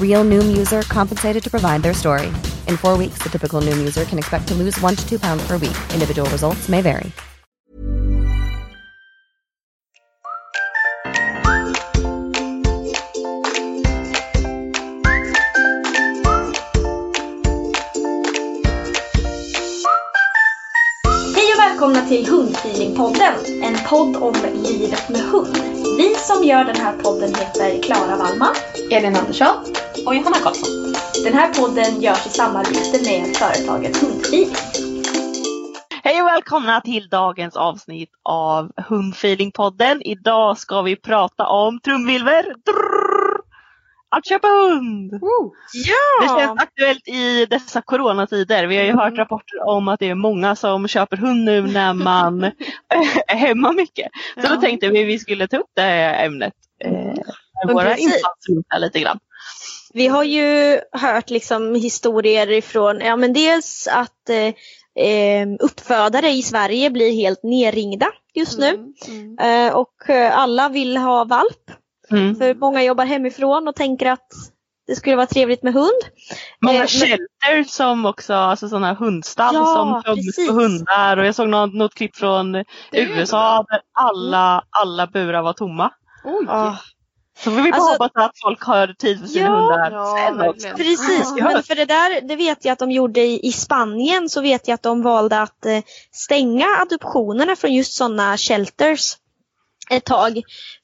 Real Noom user compensated to provide their story. In four weeks, the typical Noom user can expect to lose one to two pounds per week. Individual results may vary. Hej och välkomna till Hundfeelingpodden, en podd om livet med hund. Vi som gör den här podden heter Klara Wallman, Elin Andersson och Johanna Karlsson. Den här podden görs i samarbete med företaget Hundfeeling. Hej och välkomna till dagens avsnitt av Hundfeelingpodden. Idag ska vi prata om trumvilver. Drrrr. Att köpa hund! Det Ja! känns aktuellt i dessa coronatider. Vi har ju Mm. hört rapporter om att det är många som köper hund nu när man är hemma mycket. Så då tänkte vi att vi skulle ta upp det här ämnet. Eh, våra infallsvinklar lite grann. Vi har ju hört liksom historier ifrån, ja men dels att eh, eh, uppfödare i Sverige blir helt nerringda just nu. Eh, och eh, alla vill ha valp. Mm. För många jobbar hemifrån och tänker att det skulle vara trevligt med hund. Många Eh, men- shelter som också, alltså sådana hundstall Ja, som töms på hundar och jag såg något, något klipp från USA där alla, alla burar var tomma. Oj! Ja. Så vi bara Alltså- hoppas att folk har tid för sina Ja, hundar ja, sen också. verkligen. Precis, Ja. men för det där det vet jag att de gjorde i, i Spanien så vet jag att de valde att eh, stänga adoptionerna från just sådana shelters ett tag.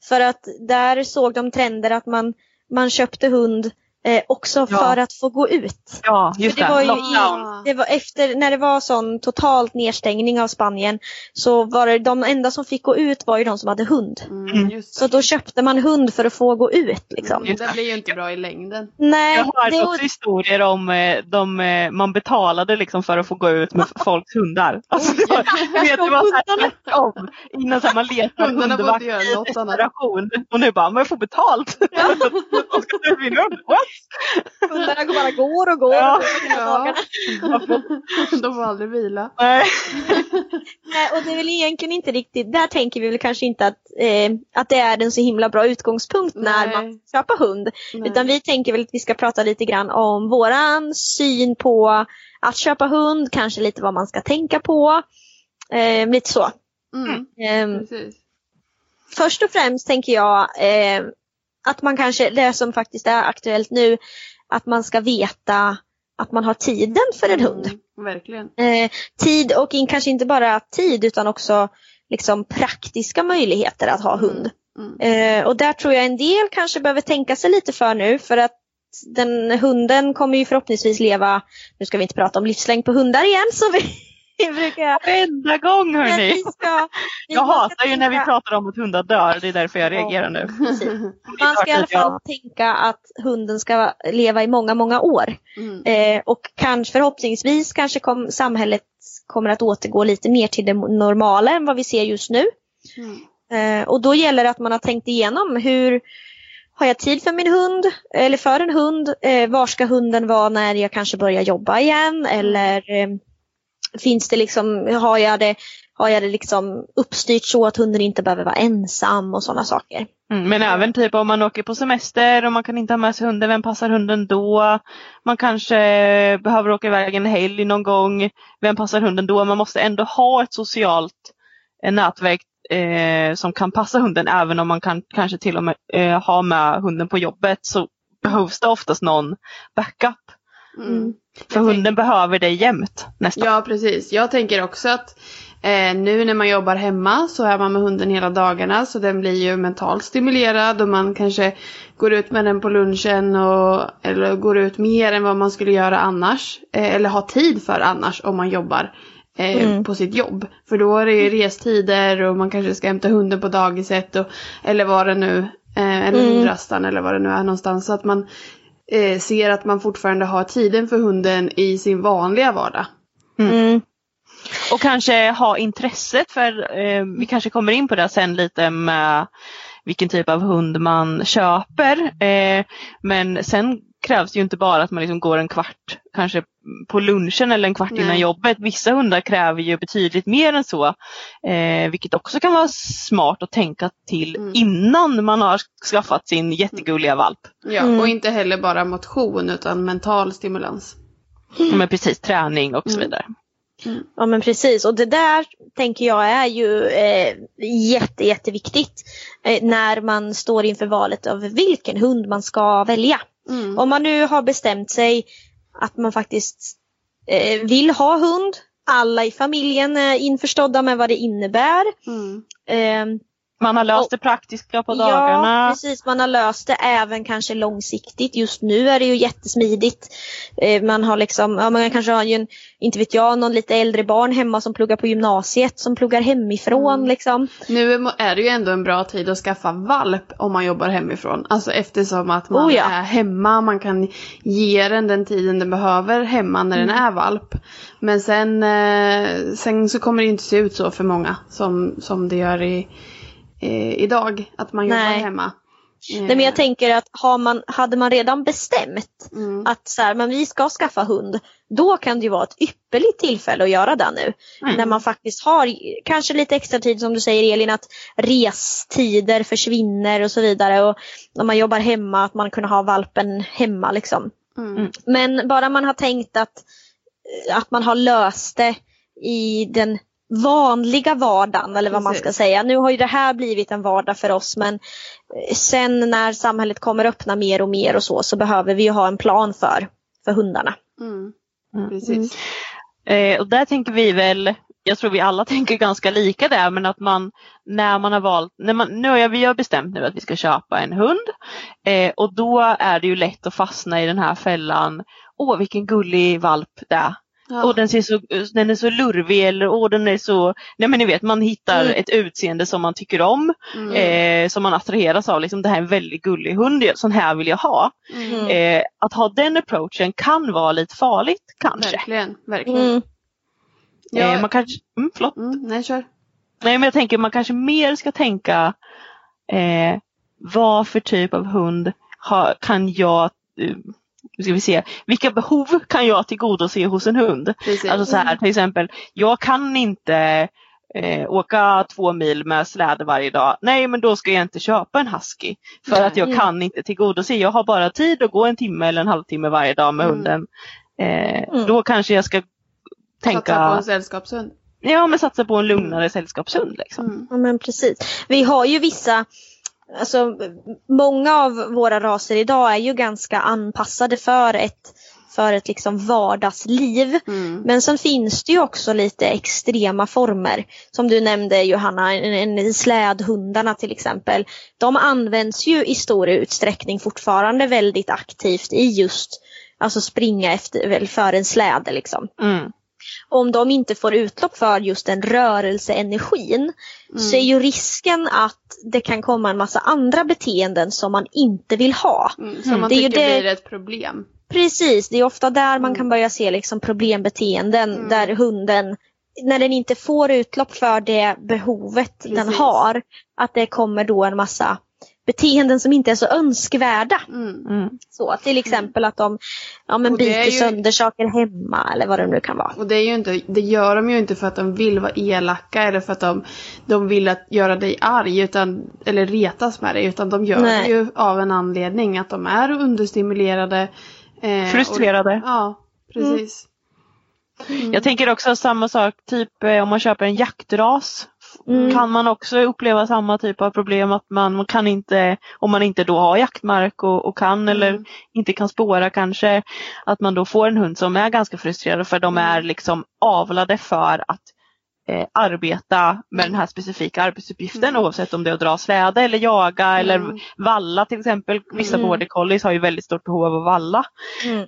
För att där såg de trender att man, man köpte hund eh, också Ja. för att få gå ut. Ja, just För det. det var ju Lockdown. Det var efter, när det var sån totalt nedstängning av Spanien så var det de enda som fick gå ut var ju de som hade hund. Mm, just Så då köpte man hund för att få gå ut liksom. Mm, det blir ju inte bra i längden. Nej, Jag har hört det, också historier om eh, de, eh, man betalade liksom för att få gå ut med folks hundar. Alltså, det var, du vet, det var så här tvärtom. Innan så här, man letar hundvakt i desperation. Och nu bara, men jag får betalt. De ska ta ut min hund. What? Hundarna bara går och går. Ja. och går dagarna. De får aldrig vila. Nej. Nej, och det är väl egentligen inte riktigt, där tänker vi väl kanske inte att, eh, att det är en så himla bra utgångspunkt när Nej. man köpa hund. Nej. Utan vi tänker väl att vi ska prata lite grann om våran syn på att köpa hund, kanske lite vad man ska tänka på. Eh, lite så. Mm, precis. först och främst tänker jag eh, att man kanske, det som faktiskt är aktuellt nu, att man ska veta att man har tiden för en hund. Mm, verkligen. Eh, tid och in, kanske inte bara tid utan också liksom praktiska möjligheter att ha hund. Mm. Eh, och där tror jag en del kanske behöver tänka sig lite för nu för att den hunden kommer ju förhoppningsvis leva, nu ska vi inte prata om livslängd på hundar igen så vi, brukar Varenda gång hörni. ska, vi Jag hatar ju när vi pratar om att hundar dör. Det är därför jag reagerar nu. Precis. Man ska i alla fall tänka att hunden ska leva i många, många år. Mm. Eh, och kanske förhoppningsvis kanske kom, samhället kommer att återgå lite mer till det normala än vad vi ser just nu. Mm. Eh, och då gäller det att man har tänkt igenom hur har jag tid för min hund eller för en hund? Eh, var ska hunden vara när jag kanske börjar jobba igen? Eller eh, finns det liksom, har jag det har jag det liksom uppstyrt så att hunden inte behöver vara ensam och sådana saker. Mm, men även typ om man åker på semester och man kan inte ha med sig hunden, vem passar hunden då? Man kanske behöver åka iväg en helg någon gång, vem passar hunden då? Man måste ändå ha ett socialt eh, nätverk eh, som kan passa hunden även om man kan kanske till och med eh, ha med hunden på jobbet så behövs det oftast någon backup. Mm. För Jag hunden behöver dig jämt nästan. Ja, precis. Jag tänker också att eh, nu när man jobbar hemma så är man med hunden hela dagarna så den blir ju mentalt stimulerad och man kanske går ut med den på lunchen och, eller går ut mer än vad man skulle göra annars. Eh, eller har tid för annars om man jobbar eh, Mm. på sitt jobb. För då är det ju restider och man kanske ska hämta hunden på dagiset och, eller vad det nu, eh, eller Mm. hundrastan eller vad det nu är någonstans. Så att man eh, ser att man fortfarande har tiden för hunden i sin vanliga vardag. Mm. mm. Och kanske ha intresset för eh, vi kanske kommer in på det sen lite med vilken typ av hund man köper. Eh, men sen krävs ju inte bara att man liksom går en kvart kanske på lunchen eller en kvart Nej. innan jobbet. Vissa hundar kräver ju betydligt mer än så. Eh, vilket också kan vara smart att tänka till Mm. innan man har skaffat sin jättegulliga valp. Ja, Mm. och inte heller bara motion utan mental stimulans. Men precis träning och så Mm. vidare. Ja men precis och det där tänker jag är ju eh, jätte, jätteviktigt eh, när man står inför valet av vilken hund man ska välja. Mm. Om man nu har bestämt sig att man faktiskt eh, vill ha hund, alla i familjen är införstådda med vad det innebär. Mm. Eh, Man har löst Och- det praktiska på Ja, dagarna. precis. Man har löst det även kanske långsiktigt. Just nu är det ju jättesmidigt. Eh, Man har liksom, ja, man kanske har ju en, inte vet jag, någon lite äldre barn hemma som pluggar på gymnasiet som pluggar hemifrån Mm. liksom. Nu är det ju ändå en bra tid att skaffa valp om man jobbar hemifrån. Alltså eftersom att man Oh ja. är hemma, man kan ge den den tiden den behöver hemma när den Mm. är valp. Men sen, eh, sen så kommer det inte se ut så för många som, som det gör i, eh, idag. Att man jobbar Nej. hemma. Eh, Nej, men jag tänker att har man, hade man redan bestämt mm. att så här, men vi ska skaffa hund, då kan det ju vara ett ypperligt tillfälle att göra det nu. Mm. När man faktiskt har kanske lite extra tid som du säger Elin, att restider försvinner och så vidare. Och när man jobbar hemma, att man kunde ha valpen hemma liksom. Mm. Mm. Men bara man har tänkt att, att man har löst det i den vanliga vardagen eller vad man ska säga. Nu har ju det här blivit en vardag för oss men eh, sen när samhället kommer öppna mer och mer och så så behöver vi ju ha en plan för, för hundarna. Mm. Mm. Precis. Eh, och där tänker vi väl, jag tror vi alla tänker ganska lika där, men att man när man har valt, när man, nu har jag, vi har bestämt nu att vi ska köpa en hund eh, och då är det ju lätt att fastna i den här fällan, åh vilken gullig valp det är. Ja. Och den, ser så, den är så lurvig eller åh den är så, nej men ni vet man hittar Mm. ett utseende som man tycker om, Mm. eh, som man attraheras av, liksom det här är en väldigt gullig hund, sån här vill jag ha. Mm. Eh, att ha den approachen kan vara lite farligt kanske. Verkligen, verkligen. Mm. Ja. Eh, man kanske, mm, förlåt. Mm, nej, kör. Nej men jag tänker man kanske mer ska tänka eh, vad för typ av hund ha, kan jag, eh, nu ska vi se, vilka behov kan jag tillgodose hos en hund? Precis. Alltså så här till exempel, jag kan inte eh, åka två mil med släde varje dag. Nej men då ska jag inte köpa en husky. För Nej. att jag kan inte tillgodose, jag har bara tid att gå en timme eller en halvtimme varje dag med Mm. hunden. Eh, Mm. Då kanske jag ska tänka, Satsa på en sällskapshund. ja men satsa på en lugnare sällskapshund. Liksom. Mm. Ja men precis. Vi har ju vissa, alltså många av våra raser idag är ju ganska anpassade för ett, för ett liksom vardagsliv. Mm. Men sen finns det ju också lite extrema former. Som du nämnde Johanna, en, en slädhundarna till exempel. De används ju i stor utsträckning fortfarande väldigt aktivt i just Alltså springa efter, väl för en släde liksom. Mm. Om de inte får utlopp för just den rörelseenergin så är ju risken att det kan komma en massa andra beteenden som man inte vill ha. Mm. Som man Det är ju tycker det- blir ett problem. Precis, det är ofta där man Mm. kan börja se liksom problembeteenden Mm. där hunden, när den inte får utlopp för det behovet den Precis. har, att det kommer då en massa beteenden som inte är så önskvärda. Mm. Mm. Så, till exempel att de ja, men byter ju- sönder saker hemma eller vad det nu kan vara. Och det, är ju inte, det gör de ju inte för att de vill vara elaka eller för att de, de vill att göra dig arg utan, eller retas med dig. Utan de gör Nej. det ju av en anledning. Att de är understimulerade. eh, Frustrerade. Och, ja, precis. Jag tänker också samma sak, typ eh, om man köper en jaktras Mm. kan man också uppleva samma typ av problem att man, kan inte, om man inte då har jaktmark och, och kan eller inte kan spåra kanske, att man då får en hund som är ganska frustrerad för de är liksom avlade för att eh, arbeta med den här specifika arbetsuppgiften oavsett om det är att dra släde eller jaga eller valla till exempel. Vissa Mm. border collies har ju väldigt stort behov av att valla. Mm.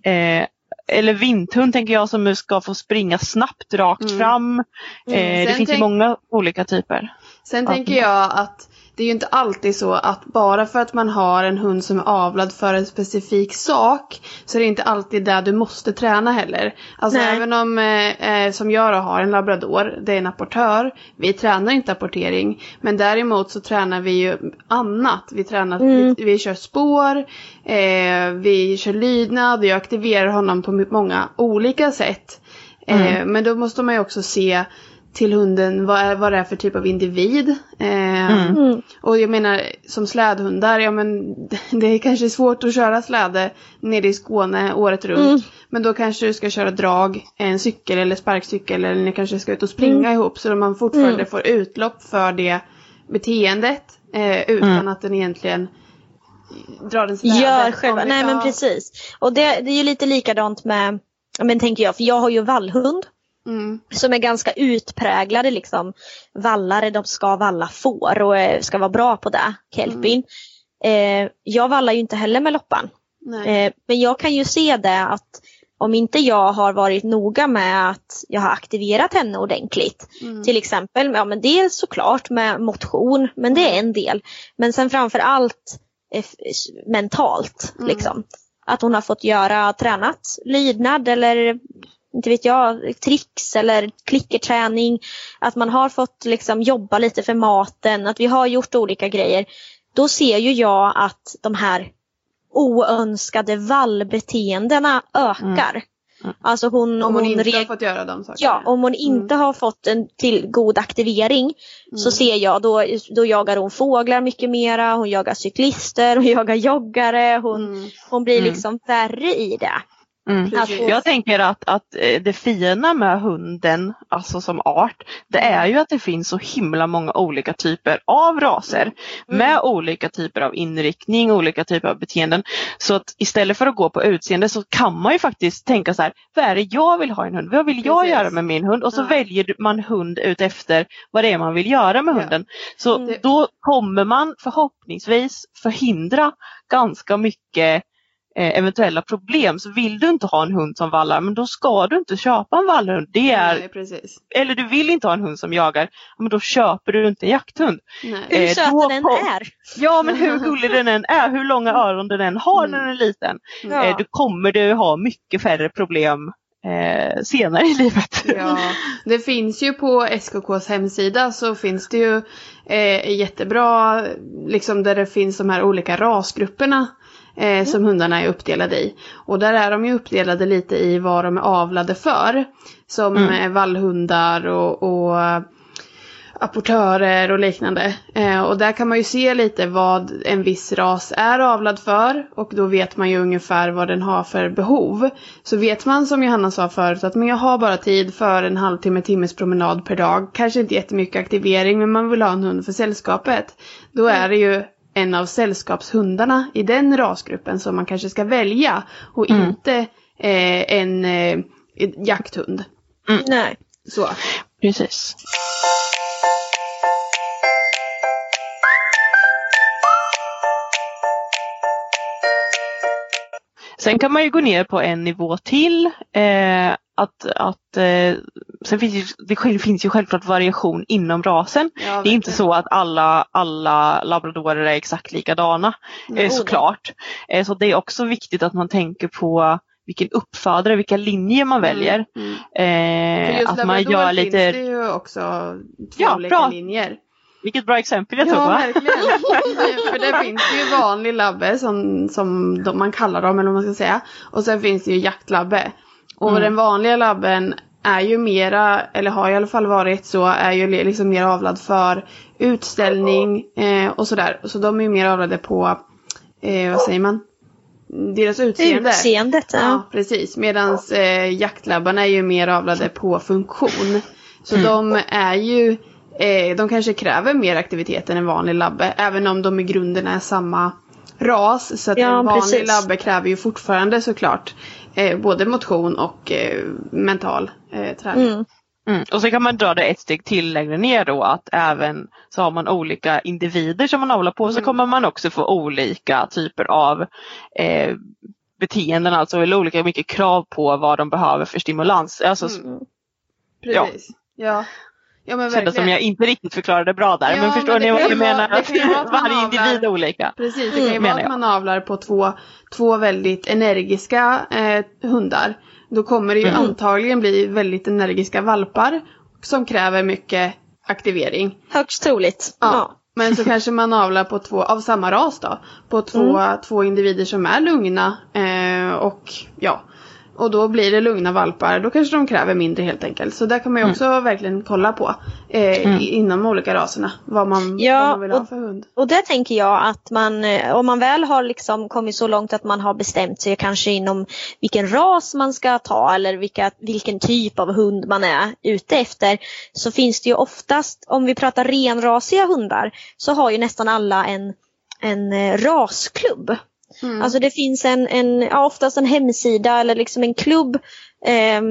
Eh, eller vinthund tänker jag som ska få springa snabbt rakt Mm. fram. Eh, det finns ju många olika typer. Sen tänker jag att det är ju inte alltid så att bara för att man har en hund som är avlad för en specifik sak så är det inte alltid där du måste träna heller. Alltså Nej. även om, eh, eh, som jag då har en labrador, det är en apportör, vi tränar inte apportering. Men däremot så tränar vi ju annat. Vi tränar, Mm. vi, vi kör spår, eh, vi kör lydnad jag aktiverar honom på många olika sätt. Eh, men då måste man ju också se till hunden vad, är, vad det är för typ av individ. Eh, Mm. Och jag menar som slädhundar, ja men det är kanske svårt att köra släde nere i Skåne året runt. Mm. Men då kanske du ska köra drag, en cykel eller sparkcykel eller ni kanske ska ut och springa ihop så att man fortfarande Mm. får utlopp för det beteendet eh, utan Mm. att den egentligen drar en släde. Gör själva, det- nej men precis. Och det, det är ju lite likadant med, men tänker jag, för jag har ju vallhund. Mm. som är ganska utpräglade liksom vallare, de ska valla får och eh, ska vara bra på det, kelpin. Eh, jag vallar ju inte heller med loppan. Eh, men jag kan ju se det att om inte jag har varit noga med att jag har aktiverat henne ordentligt. Mm. Till exempel, ja men dels såklart med motion, men det är en del. Men sen framför allt eh, f- mentalt. Mm. Liksom. Att hon har fått göra tränat lydnad eller inte vet jag, tricks eller klickerträning. Att man har fått liksom jobba lite för maten, att vi har gjort olika grejer. Då ser ju jag att de här oönskade vallbeteendena ökar. Alltså hon, Om hon inte har fått göra de sakerna. Ja, om hon inte har fått en till god aktivering så ser jag då, då jagar hon fåglar mycket mera, hon jagar cyklister, hon jagar joggare, hon, Mm. hon blir Mm. liksom värre i det. Mm. Att- Jag tänker att, att eh, det fina med hunden, alltså som art, det är ju att det finns så himla många olika typer av raser med olika typer av inriktning, olika typer av beteenden. Så att istället för att gå på utseende så kan man ju faktiskt tänka så här, vad är det jag vill ha i en hund? Vad vill jag Precis. göra med min hund? Och så Ja. väljer man hund ut efter vad det är man vill göra med Ja. hunden. Så Det- då kommer man förhoppningsvis förhindra ganska mycket eventuella problem. Så vill du inte ha en hund som vallar, men då ska du inte köpa en vallhund. Det är, Nej, precis. eller du vill inte ha en hund som jagar, men då köper du inte en jakthund. Nej. Hur Eh, söt den kom- är. Ja men hur gullig den än är, hur långa öron den än har när den är liten, Ja. eh, då kommer du ha mycket färre problem eh, senare i livet. Ja, det finns ju på SKKs hemsida så finns det ju eh, jättebra, liksom där det finns de här olika rasgrupperna eh, som hundarna är uppdelade i. Och där är de ju uppdelade lite i vad de är avlade för. Som Mm. eh, vallhundar och, och eh, apportörer och liknande. Eh, och där kan man ju se lite vad en viss ras är avlad för och då vet man ju ungefär vad den har för behov. Så vet man som Johanna sa förut att men jag har bara tid för en halvtimme, timmes promenad per dag. Kanske inte jättemycket aktivering men man vill ha en hund för sällskapet. Då är det ju en av sällskapshundarna i den rasgruppen som man kanske ska välja och Mm. inte eh, en eh, jakthund. Nej. Så. Precis. Sen kan man ju gå ner på en nivå till. Eh, att, att, eh, sen finns ju, det finns ju självklart variation inom rasen. Ja, Det är inte så att alla, alla labradorer är exakt likadana eh, såklart. Eh, så det är också viktigt att man tänker på vilken uppfödare, vilka linjer man väljer. Mm. För Eh, just att man gör finns lite det ju också två Ja, olika bra. linjer. Vilket bra exempel jag Ja, tog va? verkligen. För det finns ju vanlig labbe som, som de, man kallar dem eller vad man ska säga. Och sen finns det ju jaktlabbe. Och Mm. den vanliga labben är ju mera, eller har i alla fall varit så, är ju li- liksom mer avlad för utställning eh, och sådär. Så de är ju mer avlade på, eh, vad säger man? Deras utseende. Utseendet. Ja, Ja. precis. Medan eh, jaktlabbarna är ju mer avlade på funktion. Så de är ju, eh, de kanske kräver mer aktivitet än en vanlig labbe. Även om de i grunden är samma ras. Så att Ja, en vanlig precis. labbe kräver ju fortfarande såklart eh, både motion och eh, mental eh, träning. Mm. Mm. Och så kan man dra det ett steg till längre ner då att även så har man olika individer som man avlar på så Mm. kommer man också få olika typer av eh, beteenden, alltså eller olika mycket krav på vad de behöver för stimulans. Alltså, Mm. Precis. Ja. Ja men kändes som jag inte riktigt förklarade bra där. Ja, men förstår men ni vad jag menar? att Varje avlar- individ är olika. Precis, det kan ju Mm, vara att man avlar på två, två väldigt energiska eh, hundar. Då kommer det ju Mm. antagligen bli väldigt energiska valpar som kräver mycket aktivering. Högst troligt. Ja. Ja. Men så kanske man avlar på två, av samma ras då, på två, två individer som är lugna eh, och ja. Och då blir det lugna valpar, då kanske de kräver mindre helt enkelt. Så där kan man ju också verkligen kolla på eh, i, inom de olika raserna. Vad man, Ja, vad man vill ha och- för hund. Och där tänker jag att man, eh, om man väl har liksom kommit så långt att man har bestämt sig kanske inom vilken ras man ska ta eller vilka, vilken typ av hund man är ute efter. Så finns det ju oftast, om vi pratar renrasiga hundar, så har ju nästan alla en, en eh, rasklubb. Mm. Alltså det finns en, en ja, oftast en hemsida eller liksom en klubb eh,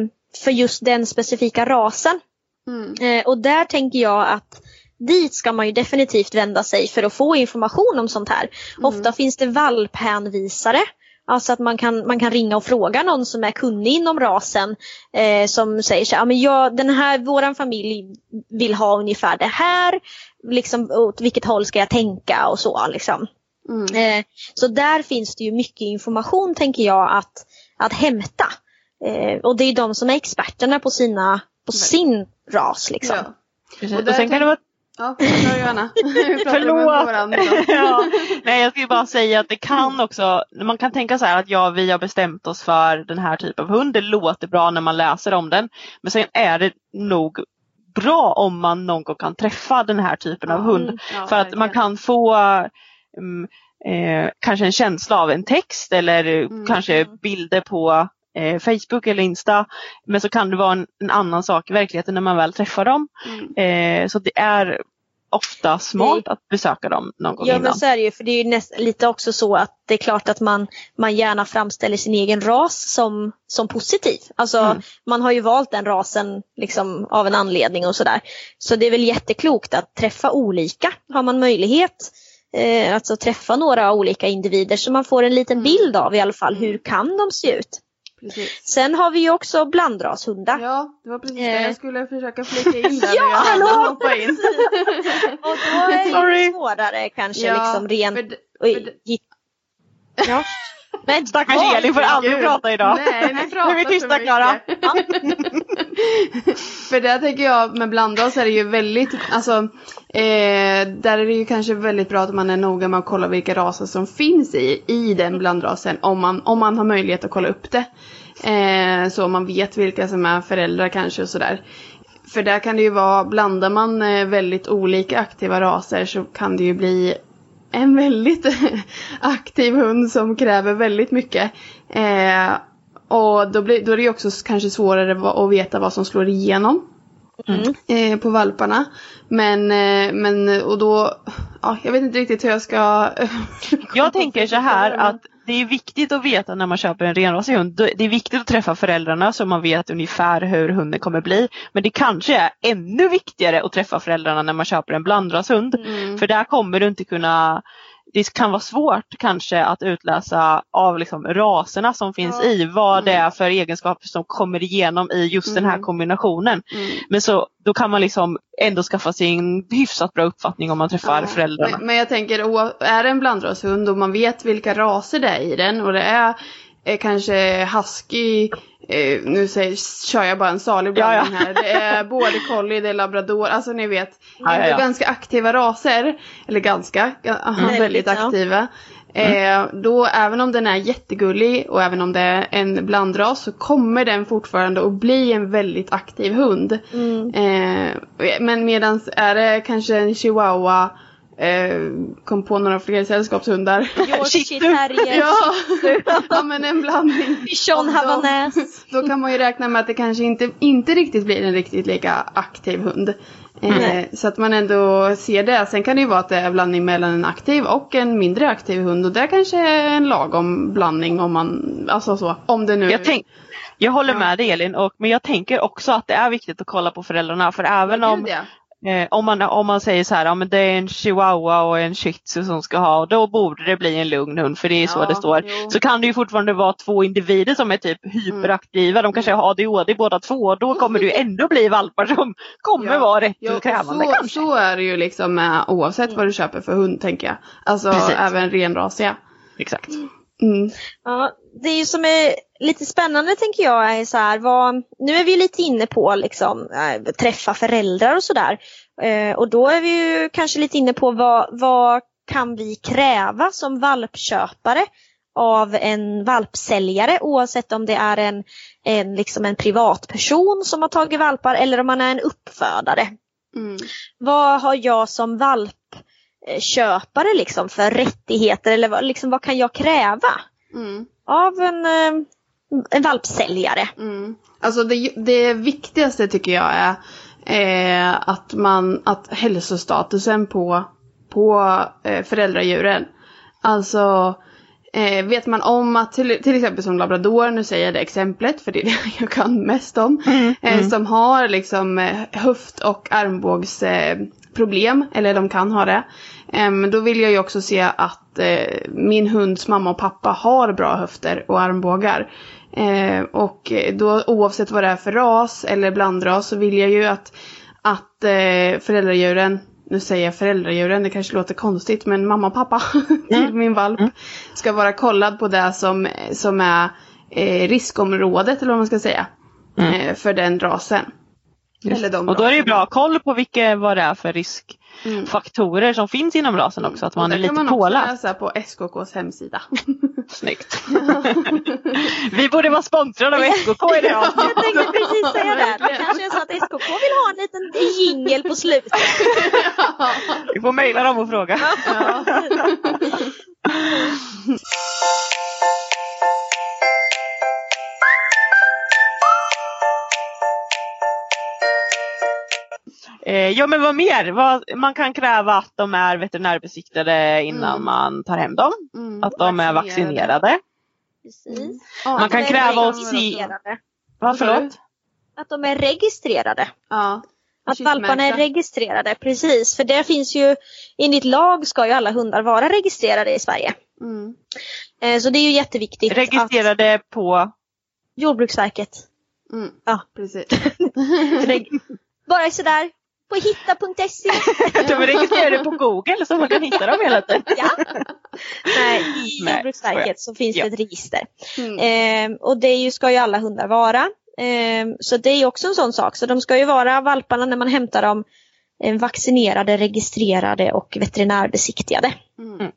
för just den specifika rasen. Mm. Eh, och där tänker jag att dit ska man ju definitivt vända sig för att få information om sånt här. Ofta finns det valphänvisare. Alltså att man kan, man kan ringa och fråga någon som är kunnig inom rasen. Eh, som säger så här, "Ja, men jag, den här, våran familj vill ha ungefär det här. Liksom, åt vilket håll ska jag tänka och så. Liksom. Mm. Eh, så där finns det ju mycket information tänker jag att, att hämta. Eh, och det är de som är experterna på, sina, på sin ras. Liksom. Ja. Precis. Och sen kan det vara Ja, kör Johanna. Förlåt! ja, nej, jag skulle bara säga att det kan också, man kan tänka så här att ja, vi har bestämt oss för den här typen av hund. Det låter bra när man läser om den. Men sen är det nog bra om man någon gång kan träffa den här typen av hund. Ja, för att man kan få mm, eh, kanske en känsla av en text eller Mm. kanske bilder på eh, Facebook eller Insta. Men så kan det vara en, en annan sak i verkligheten när man väl träffar dem. Mm. Eh, så det är ofta smart att besöka dem någon gång Ja innan. men så är det ju för det är ju näst, lite också så att det är klart att man, man gärna framställer sin egen ras som, som positiv. Alltså Mm. man har ju valt den rasen liksom, av en anledning och sådär. Så det är väl jätteklokt att träffa olika. Har man möjlighet eh, alltså träffa några olika individer så man får en liten bild av i alla fall hur kan de se ut. Precis. Sen har vi ju också blandrashundar. Ja, det var precis det Eh. jag skulle försöka flika in där. Ja, jag hallå! hoppa in. Och då är det svårare kanske Ja, liksom rent för för Ja. Men Stackars Oj, Elin får aldrig Gud. prata idag. Nej, pratar Nu är vi tysta. Klara. För där tänker jag med blandras är det ju väldigt, alltså eh, där är det ju kanske väldigt bra att man är noga med att kolla vilka raser som finns i, i den blandrasen om man, om man har möjlighet att kolla upp det. Eh, så man vet vilka som är föräldrar kanske och sådär. För där kan det ju vara, blandar man eh, väldigt olika aktiva raser så kan det ju bli en väldigt aktiv hund som kräver väldigt mycket. Eh, och då, blir, då är det också kanske svårare att veta vad som slår igenom eh, på valparna. Men, eh, men och då, ja, jag vet inte riktigt hur jag ska... Jag tänker så här att det är viktigt att veta när man köper en renrasig hund. Det är viktigt att träffa föräldrarna så man vet ungefär hur hunden kommer bli. Men det kanske är ännu viktigare att träffa föräldrarna när man köper en blandrashund. Mm. För där kommer du inte kunna det kan vara svårt kanske att utläsa av liksom raserna som finns Ja. i vad det är för egenskaper som kommer igenom i just den här Mm. kombinationen. Mm. Men så då kan man liksom ändå skaffa sig en hyfsat bra uppfattning om man träffar Ja, föräldrarna. Men, men jag tänker, är det en blandrashund och man vet vilka raser det är i den och det är eh, kanske husky, eh, nu säger, kör jag bara en salig blandning Ja, ja. här. Det är border collie, det är labrador, alltså ni vet. Ja, ja, ja. ganska aktiva raser, eller ganska, ga- aha, Väldigt, väldigt aktiva. Eh, då även om den är jättegullig och även om det är en blandras så kommer den fortfarande att bli en väldigt aktiv hund. Mm. Eh, men medan är det kanske en chihuahua, eh, kom på några fler sällskapshundar. Yorkshire terrier, ja, ja men en blandning. bichon havanäs. Då kan man ju räkna med att det kanske inte, inte riktigt blir en riktigt lika aktiv hund. Eh, så att man ändå ser det. Sen kan det ju vara att det är blandning mellan en aktiv och en mindre aktiv hund och det kanske är en lagom blandning om man, alltså så, om det nu Jag, tänk, jag håller Ja. med dig Elin, och, men jag tänker också att det är viktigt att kolla på föräldrarna för även om, ja. Eh, om, man, om man säger så här, ja, men det är en chihuahua och en shih tzu som ska ha, då borde det bli en lugn hund för det är så Ja, det står. jo. Så kan det ju fortfarande vara två individer som är typ hyperaktiva, de kanske har ADHD båda två och då kommer det ju ändå bli valpar som kommer Ja. vara rätt Ja, krävande så, kanske. så är det ju liksom med, oavsett vad du köper för hund tänker jag. Alltså Precis. även renrasiga. Exakt. Mm. Ja, det är ju som är lite spännande tänker jag är så här, vad, nu är vi lite inne på liksom äh, träffa föräldrar och sådär. Eh, och då är vi ju kanske lite inne på vad, vad kan vi kräva som valpköpare av en valpsäljare oavsett om det är en, en, liksom en privatperson som har tagit valpar eller om man är en uppfödare. Mm. Vad har jag som valpköpare liksom för rättigheter eller liksom, vad kan jag kräva? Mm. av en, eh, en valpsäljare. Mm. Alltså det, det viktigaste tycker jag är eh, att man, att hälsostatusen på, på eh, föräldradjuren. Alltså eh, vet man om att till, till exempel som labrador, nu säger jag det exemplet för det är det jag kan mest om. Eh, som har liksom eh, höft och armbågsproblem, eh, eller de kan ha det. Men då vill jag ju också se att eh, min hunds mamma och pappa har bra höfter och armbågar. Eh, och då oavsett vad det är för ras eller blandras så vill jag ju att, att eh, föräldradjuren, nu säger jag föräldradjuren, det kanske låter konstigt men mamma och pappa till min valp ska vara kollad på det som, som är eh, riskområdet eller vad man ska säga. Eh, för den rasen. Eller de Och då är det ju bra koll på vilka, vad det är för Mm. riskfaktorer som finns inom rasen också, att man är det kan lite man också påläst. läsa på SKKs hemsida. Snyggt. Vi borde vara sponsrade av SKK i det Jag tänkte precis säga det. Det kanske är så att SKK vill ha en liten jingel på slutet. Vi får mejla dem och fråga. ja. Eh, ja men vad mer? Vad, man kan kräva att de är veterinärbesiktade innan Mm. man tar hem dem. Mm. Att de är vaccinerade. Precis. Ja, Man kan Att de är kräva att se... registrerade. Vad förlåt? Att de är registrerade. Ja. Att valparna är registrerade, precis. För det finns ju, enligt lag ska ju alla hundar vara registrerade i Sverige. Mm. Eh, Så det är ju jätteviktigt att Registrerade på... Jordbruksverket, Mm. Ja. Precis. reg- bara sådär på hitta.se. De är registrerade på Google så man kan hitta dem hela tiden. Ja. Nej, i Jordbruksverket så finns Ja. det ett register. Mm. Ehm, och det ju, ska ju alla hundar vara. Ehm, så det är också en sån sak. Så de ska ju vara valparna när man hämtar dem eh, vaccinerade, registrerade och veterinärbesiktigade. Mm.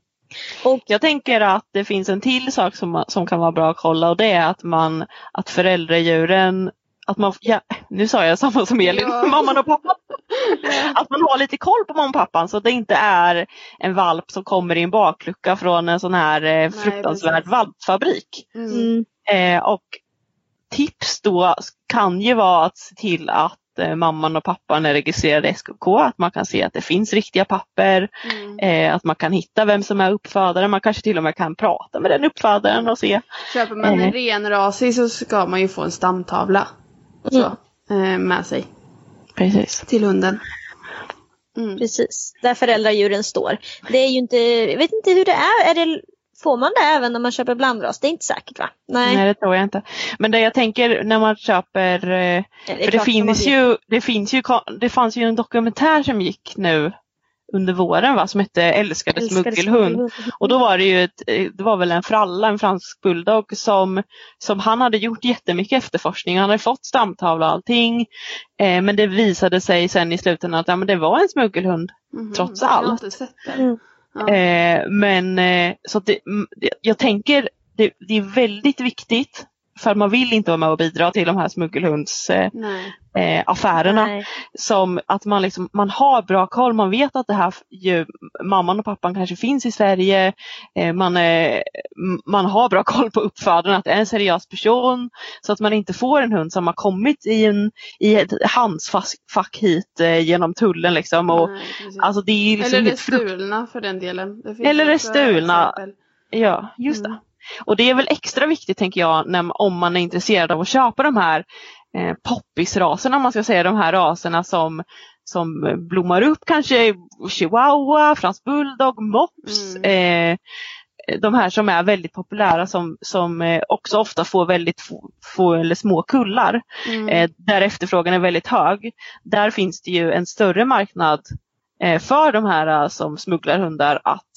Jag tänker att det finns en till sak som, som kan vara bra att kolla och det är att man, att föräldradjuren att man, ja, nu sa jag samma som Elin, Ja. mamman och pappan. Att man har lite koll på mamman och pappan så att det inte är en valp som kommer i en baklucka från en sån här eh, fruktansvärd precis. valpfabrik. Mm. Mm. Eh, och tips då kan ju vara att se till att eh, mamman och pappan är registrerade i SKK, att man kan se att det finns riktiga papper, Mm. eh, att man kan hitta vem som är uppfödare, man kanske till och med kan prata med den uppfödaren och se. Köper man en Eh. renrasig så ska man ju få en stamtavla och så, eh, med sig Precis. till hunden. Mm. Precis, där föräldradjuren står. Det är ju inte, jag vet inte hur det är. är det, får man det även när man köper blandras? Det är inte säkert va? Nej. Nej det tror jag inte. Men det jag tänker när man köper, eh, är för det finns ju, det finns ju, det fanns ju en dokumentär som gick nu under våren va, som hette Älskade, smuggelhund. Och då var det ju ett, det var väl en fralla, en fransk bulldog som, som han hade gjort jättemycket efterforskning. Han hade fått stamtavla och allting. Eh, men det visade sig sen i slutändan att ja, men det var en smuggelhund Mhm. trots Jag har allt. Mm. Ja. Eh, men eh, så mm, det- jag tänker det, det är väldigt viktigt för man vill inte vara med och bidra till de här smuggelhundsaffärerna. Eh, Nej. som att man, liksom, man har bra koll, man vet att det här ju, mamman och pappan kanske finns i Sverige. Eh, man, eh, man har bra koll på uppfödaren, att det är en seriös person. Så att man inte får en hund som har kommit i, en, i ett handfack hit eh, genom tullen. Liksom, och, Nej, alltså, det är liksom Eller det frukt- stulna för den delen. Det Eller det också stulna. exempel. Ja, just Mm. det. Och det är väl extra viktigt tänker jag när, om man är intresserad av att köpa de här eh, poppisraserna, om man ska säga de här raserna som, som blommar upp kanske chihuahua, fransk bulldog, mops. Eh, de här som är väldigt populära som, som eh, också ofta får väldigt få, få eller små kullar. Mm. Eh, där efterfrågan är väldigt hög. Där finns det ju en större marknad eh, för de här eh, som smugglar hundar att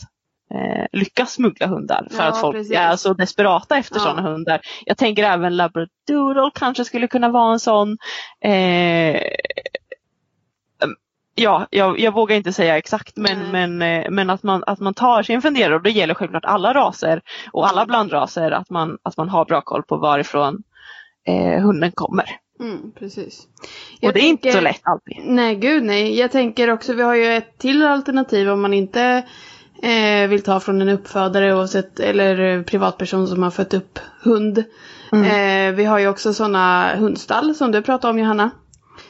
eh, lyckas smuggla hundar. För Ja, att folk precis. är så desperata efter Ja. sådana hundar. Jag tänker även labradoodle kanske skulle kunna vara en sån. Eh, Ja, jag, jag vågar inte säga exakt men, Nej. men, eh, men att, man, att man tar sig en funderare och det gäller självklart alla raser och alla blandraser att man, att man har bra koll på varifrån eh, hunden kommer. Mm, precis. Och Jag det är inte så tänker- lätt alltid. Nej, gud nej. Jag tänker också, vi har ju ett till alternativ om man inte eh, vill ta från en uppfödare oavsett, eller eh, privatperson som har fött upp hund. Mm. Eh, vi har ju också sådana hundstall som du pratade om Johanna.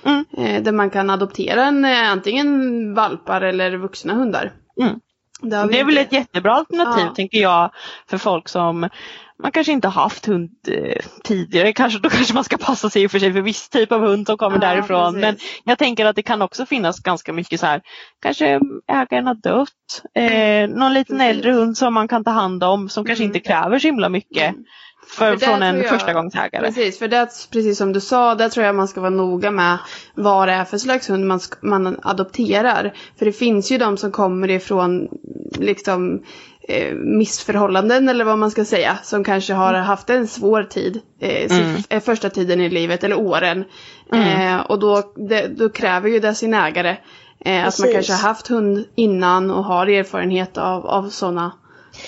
Mm. Eh, där man kan adoptera en, eh, antingen valpar eller vuxna hundar. Mm. Det, Det är väl ett jättebra alternativ Ja. tänker jag för folk som man kanske inte har haft hund eh, tidigare. Kanske, då kanske man ska passa sig för sig för viss typ av hund som kommer Ja, därifrån. precis. Men jag tänker att det kan också finnas ganska mycket så här, kanske ägaren har dött. Eh, någon liten Precis. äldre hund som man kan ta hand om som kanske Mm. inte kräver så himla mycket Mm. för, För från en jag- förstagångsägare. Precis, för det, precis som du sa, där tror jag man ska vara noga med vad det är för slags hund man, man adopterar. För det finns ju de som kommer ifrån liksom eh, missförhållanden eller vad man ska säga. Som kanske har haft en svår tid, eh, Mm. eh, första tiden i livet eller åren. Mm. Eh, och då, det, då kräver ju det sin ägare. Eh, att man kanske har haft hund innan och har erfarenhet av, av sådana.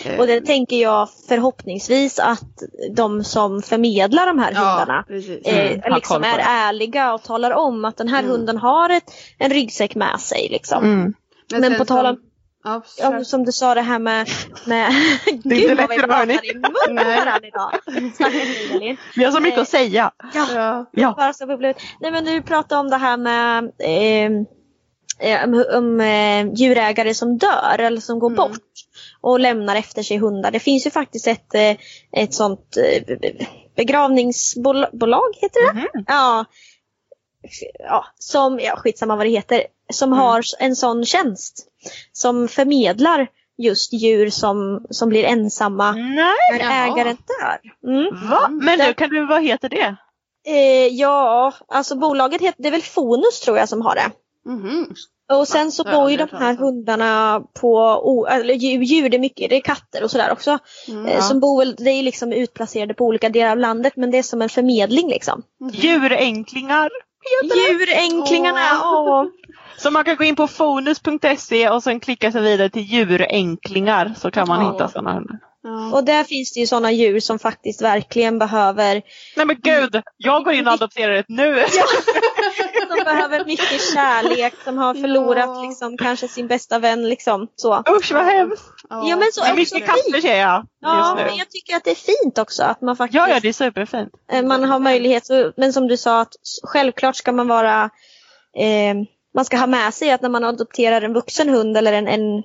Eh, Och det tänker jag förhoppningsvis att de som förmedlar de här hundarna precis. eh, Mm, liksom är ärliga och talar om att den här Mm. hunden har ett, en ryggsäck med sig. Liksom. Mm. Men sen på tal om- Ja, som du sa det här med... med inte Gud lätt vad vi idag, hörni. idag. Vi har så mycket att säga. Ja. Ja. Bara så. Nej men du pratade om det här med eh, eh, om, om eh, djurägare som dör eller som går Mm. bort och lämnar efter sig hundar. Det finns ju faktiskt ett, eh, ett sånt eh, be- be- begravningsbolag, heter det? Mhm. Ja. Ja, som, ja skitsamma vad det heter, som Mm. har en sån tjänst. Som förmedlar just djur som, som blir ensamma Nej, när Jaha. ägaren dör. Mm. va? Men nu kan du, vad heter det? Eh, ja, alltså bolaget heter, det är väl Fonus tror jag som har det. Mhm. Och sen så bor ju de här hundarna på, eller djur, det är mycket, det är katter och sådär också. Mm. Eh, Som bor det är liksom utplacerade på olika delar av landet men det är som en förmedling liksom. Djuränklingar. Djuränklingarna, Åh. Så man kan gå in på fonus.se och sen klicka sig vidare till djuränklingar så kan man Ja. hitta sådana hundar. Ja. Och där finns det ju sådana djur som faktiskt verkligen behöver, Nej men gud, jag går in och adopterar ett nu. som behöver mycket kärlek, som har förlorat Ja. liksom kanske sin bästa vän liksom så. Usch vad hemskt. Ja, men så också mycket katter ser jag Ja, men jag tycker att det är fint också att man faktiskt Ja, ja det är superfint. Eh, Man har möjlighet, så- men som du sa, att självklart ska man vara eh, Man ska ha med sig att när man adopterar en vuxen hund eller en, en,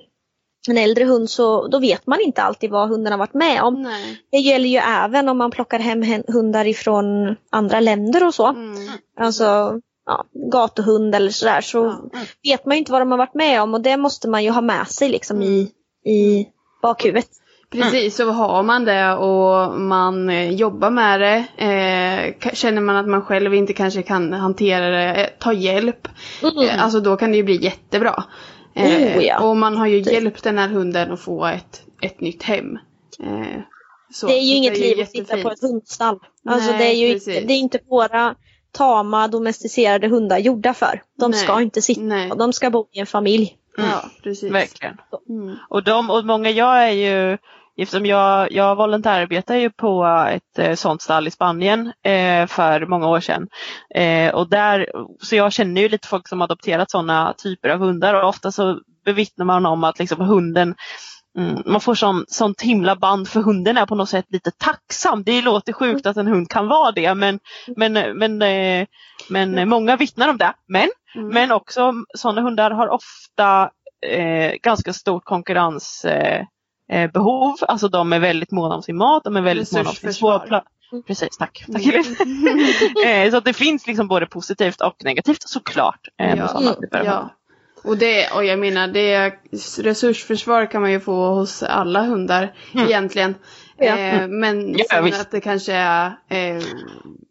en äldre hund så då vet man inte alltid vad hunden har varit med om. Nej. Det gäller ju även om man plockar hem hundar ifrån andra länder och så. Mm. Alltså ja, gatuhund eller sådär. Så Ja. vet man ju inte vad de har varit med om och det måste man ju ha med sig liksom i, i bakhuvudet. Precis, så har man det och man eh, jobbar med det. Eh, känner man att man själv inte kanske kan hantera det, eh, ta hjälp. Mm. Eh, alltså då kan det ju bli jättebra. Eh, Oh, ja. Och man har ju hjälpt den här hunden att få ett, ett nytt hem. Eh, så, Det är ju inget är liv att sitta på ett hundstall. Alltså Nej, det är ju precis. inte, det är inte våra tama domesticerade hundar gjorda för. De Nej, ska inte sitta nej. de ska bo i en familj. Ja, precis. Verkligen. Mm. Och, de, och många, jag är ju, eftersom jag, jag volontärarbetar ju på ett eh, sånt stall i Spanien eh, för många år sedan. Eh, och där, så jag känner ju lite folk som adopterat sådana typer av hundar och ofta så bevittnar man om att liksom hunden Mm, man får sån, sånt himla band för hunden är på något sätt lite tacksam. Det låter sjukt att en hund kan vara det men, men, men, eh, men många vittnar om det. Men, Mm. men också sådana hundar har ofta eh, ganska stort konkurrensbehov. Eh, eh, alltså de är väldigt måna om sin mat, de är väldigt måna om sin Resursförsvar. svårpla- Precis, tack. tack eh, så att det finns liksom både positivt och negativt såklart. Eh, Ja. sådana typer av. Ja. Och, det, och jag menar, det resursförsvar kan man ju få hos alla hundar egentligen. Ja. Eh, men Mm. Ja, att det kanske är eh,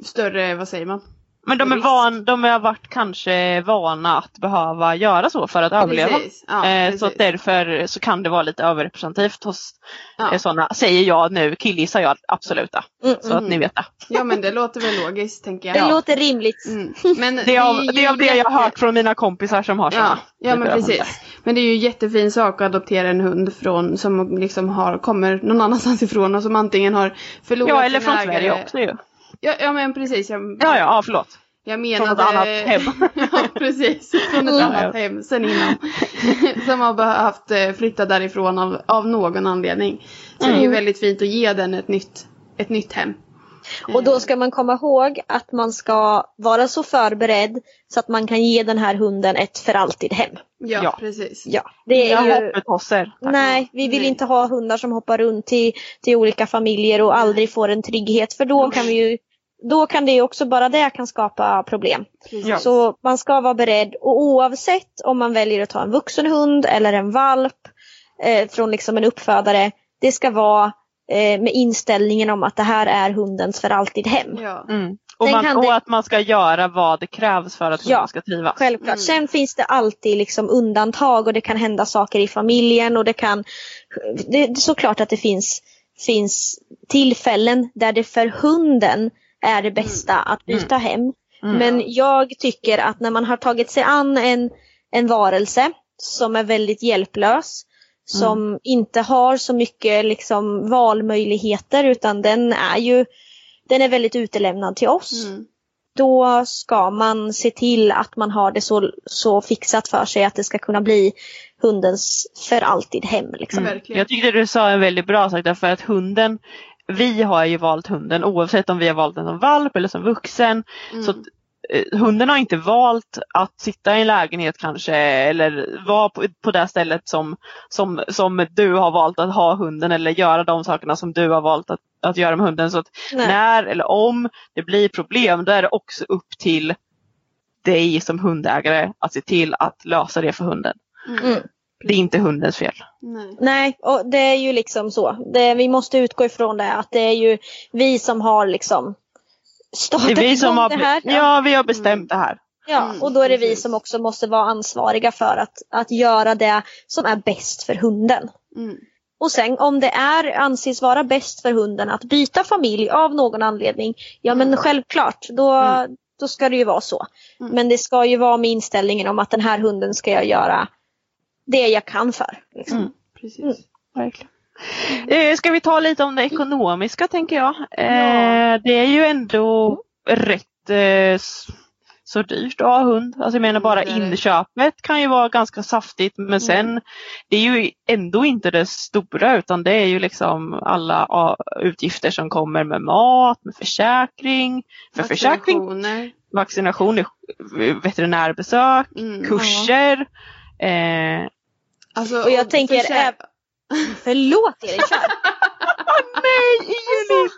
större, vad säger man? Men de är van, de har varit kanske vana att behöva göra så för att överleva. Precis. Ja, Eh, precis. Så att därför så kan det vara lite överrepresentativt hos Ja. eh, sådana, säger jag nu, killgissar jag absolut. då. Mm, Så att ni vet det. ja men det låter väl logiskt tänker Det jag. låter rimligt. Mm. Men Det är, av, det är av det jag har hört från mina kompisar som har Ja, sådana. ja men av hundar. precis. Men det är ju en jättefin sak att adoptera en hund från, som liksom har, kommer någon annanstans ifrån och som antingen har förlorat Ja, eller sin från ägare. Sverige också ju. Ja, ja men precis. Jag, Ja, ja, ja förlåt. jag Från menade... ett annat hem. ja, precis. Från ett Mm. annat hem sen innan. som har behövt eh, flytta därifrån av, av någon anledning. Så det är ju Mm. väldigt fint att ge den ett nytt, ett nytt hem. Och då ska man komma ihåg att man ska vara så förberedd så att man kan ge den här hunden ett för alltid hem. Ja, Ja. precis. Ja, det är Jag ju... Nej, vi vill Nej. inte ha hundar som hoppar runt till, till olika familjer och aldrig får en trygghet för då kan vi ju då kan det också, bara det kan skapa problem. precis. Så man ska vara beredd och oavsett om man väljer att ta en vuxen hund eller en valp eh, från liksom en uppfödare. Det ska vara eh, med inställningen om att det här är hundens för alltid hem. Ja. Mm. Och, man, det- och att man ska göra vad det krävs för att hunden Ja, ska trivas. Självklart. Mm. Sen finns det alltid liksom undantag och det kan hända saker i familjen och det kan det är såklart att det finns, finns tillfällen där det för hunden är det bästa att byta hem. Mm. Men jag tycker att när man har tagit sig an en, en varelse som är väldigt hjälplös, som inte har så mycket liksom valmöjligheter utan den är ju den är väldigt utelämnad till oss Mm. då ska man se till att man har det så, så fixat för sig att det ska kunna bli hundens för alltid hem. Liksom. Verkligen. Jag tyckte du sa en väldigt bra sak därför att hunden, vi har ju valt hunden oavsett om vi har valt den som valp eller som vuxen. Mm. Så hunden har inte valt att sitta i en lägenhet kanske eller vara på, på det stället som, som, som du har valt att ha hunden eller göra de sakerna som du har valt att, att göra med hunden. Så när eller om det blir problem då är det också upp till dig som hundägare att se till att lösa det för hunden. Mm. Det är inte hundens fel. Nej. Nej, och det är ju liksom så. Det, vi måste utgå ifrån det att det är ju vi som har liksom startat är vi som har, det här. ja, vi har bestämt det här. Ja, Mm, och då är det vi som också måste vara ansvariga för att, att göra det som är bäst för hunden. Mm. Och sen om det är anses vara bäst för hunden att byta familj av någon anledning, ja men självklart, då, Mm. då ska det ju vara så. Mm. Men det ska ju vara med inställningen om att den här hunden ska jag göra det jag kan för. Liksom. Mm. Precis. Mm. Verkligen. Eh, ska vi ta lite om det ekonomiska tänker jag. Eh, Ja. Det är ju ändå rätt eh, så dyrt att ha hund. Alltså jag menar bara inköpet kan ju vara ganska saftigt men sen det är ju ändå inte det stora utan det är ju liksom alla utgifter som kommer med mat, med försäkring, för försäkring, Vaccinationer. vaccination, veterinärbesök, Mm. kurser. Eh, Alltså, Och jag tänker försä- äv- Förlåt Erik, kör! nej Julis!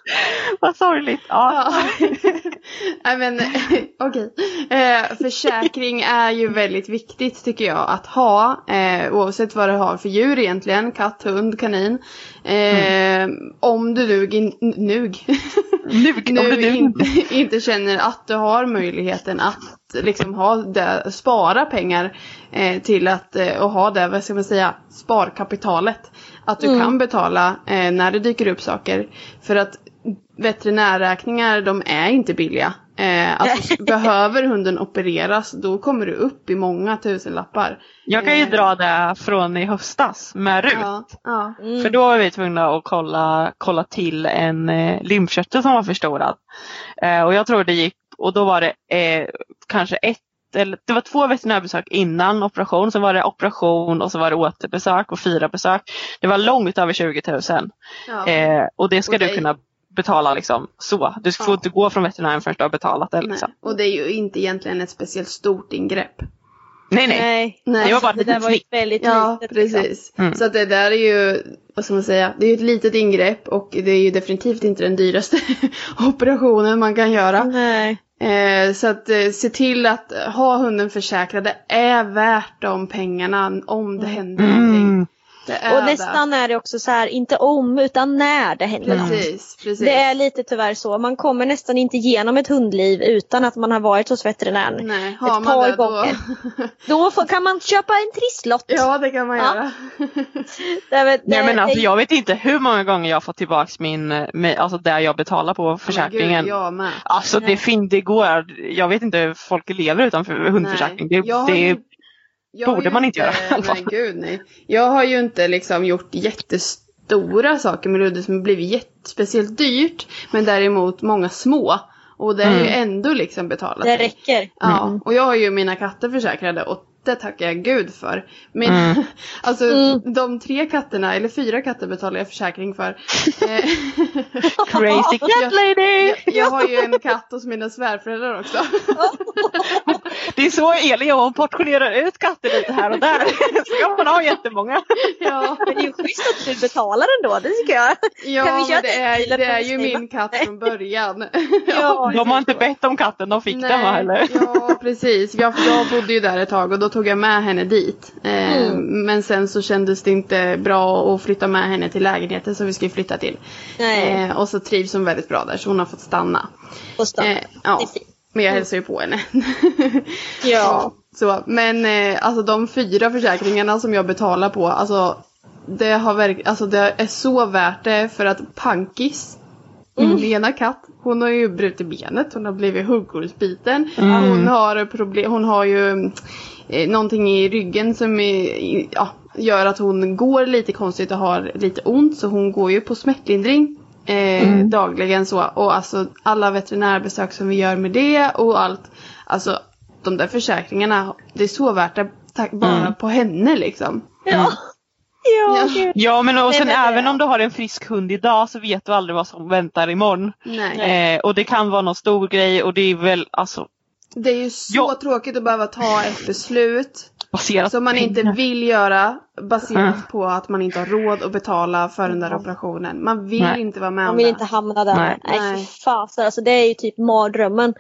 Vad sorgligt. Ja. Ja. Nej men okej. Eh, försäkring är ju väldigt viktigt tycker jag att ha. Eh, oavsett vad du har för djur egentligen. Katt, hund, kanin. Eh, Om du nug, in, nug. Nu, om du nu inte, inte känner att du har möjligheten att liksom ha det, spara pengar eh, till att eh, och ha det, vad ska man säga, sparkapitalet. Att du Mm. kan betala eh, när det dyker upp saker. För att veterinärräkningar de är inte billiga. Eh, alltså, behöver hunden opereras då kommer du upp i många tusenlappar. Jag kan ju Eh, dra det från i höstas med Rut. Ja, ja. Mm. För då var vi tvungna att kolla, kolla till en eh, lymfkörtel som var förstorad. Eh, och jag tror det gick, och då var det eh, kanske ett eller, det var två veterinärbesök innan operation, sen var det operation och så var det återbesök och fyra besök. Det var långt över 20 000. ja. Eh, och det ska Och du det- kunna betala liksom så. Du får Ja. inte gå från veterinären förrän du har betalat det. Liksom. Och det är ju inte egentligen ett speciellt stort ingrepp. Nej, nej. Nej, Nej. Det var bara det ett där litet var ju väldigt Ja, litet. liksom. precis. Mm. Så att det där är ju, vad ska man säga, det är ju ett litet ingrepp och det är ju definitivt inte den dyraste operationen man kan göra. Nej. Eh, så att eh, se till att ha hunden försäkrad, det är värt de pengarna om det händer någonting. Mm. Är Och nästan är det också så här, inte om utan när det händer det. något. Precis, precis. Det är lite tyvärr så. Man kommer nästan inte igenom ett hundliv utan att man har varit hos veterinären. Nej, ett har man par det då... gånger. Då får, kan man köpa en trisslott. ja, det kan man Ja. göra. Det, väl- Nej det- men alltså det- jag vet inte hur många gånger jag har fått tillbaks min, eh, med, alltså där jag betalar på försäkringen. Gud, jag med. Alltså det, fin, det går, jag vet inte hur folk lever utan för hundförsäkring. Nej. Det, Jag har det, Jag borde ju man inte göra i alla fall. Nej, gud nej. Jag har ju inte liksom gjort jättestora saker med Ludde som har blivit jätte, speciellt dyrt. Men däremot många små. Och det är ju Mm. ändå liksom betalat. det räcker. Ja, och jag har ju mina katter försäkrade och det tackar jag gud för. Men Mm. alltså Mm. de tre katterna, eller fyra katter betalar jag försäkring för. Eh, crazy cat Jag- lady! jag, jag har ju en katt hos mina svärföräldrar också. Det är så Elin och hon portionerar ut katter lite här och där. Så kan man ha jättemånga. ja. Men det är ju schysst att du betalar ändå, det tycker jag. Ja, Kan vi köra men det är, det är ju min katt från början. Ja, De har inte bett om katten, de fick den va eller? Ja, precis. Jag, jag bodde ju där ett tag och då tog jag med henne dit. Eh, Mm. Men sen så kändes det inte bra att flytta med henne till lägenheten som vi skulle flytta till. Eh, och så trivs hon väldigt bra där så hon har fått stanna. Eh, ja, men jag hälsar ju på henne. Ja. Så, men eh, alltså de fyra försäkringarna som jag betalar på, alltså det, har verk- alltså det är så värt det för att Pankis, min ena katt, hon har ju brutit benet, hon har blivit huggormsbiten. Hon har problem, hon har ju eh, någonting i ryggen som är, ja, gör att hon går lite konstigt och har lite ont så hon går ju på smärtlindring eh, dagligen så. Och alltså alla veterinärbesök som vi gör med det och allt. Alltså de där försäkringarna, det är så värt det tack, bara på henne liksom. Ja. Ja, Ja. Ja men och Nej, sen men det- även om du har en frisk hund idag så vet du aldrig vad som väntar imorgon. Nej. Eh, och det kan vara någon stor grej och det är väl alltså Det är ju så Ja. tråkigt att behöva ta ett beslut baserat som man inte pengar. vill göra baserat Mm. på att man inte har råd att betala för den där operationen. Man vill Nej. inte vara med Man om vill det. inte hamna där. Nej. Nej, Nej. fy fasen. Alltså, det är ju typ mardrömmen.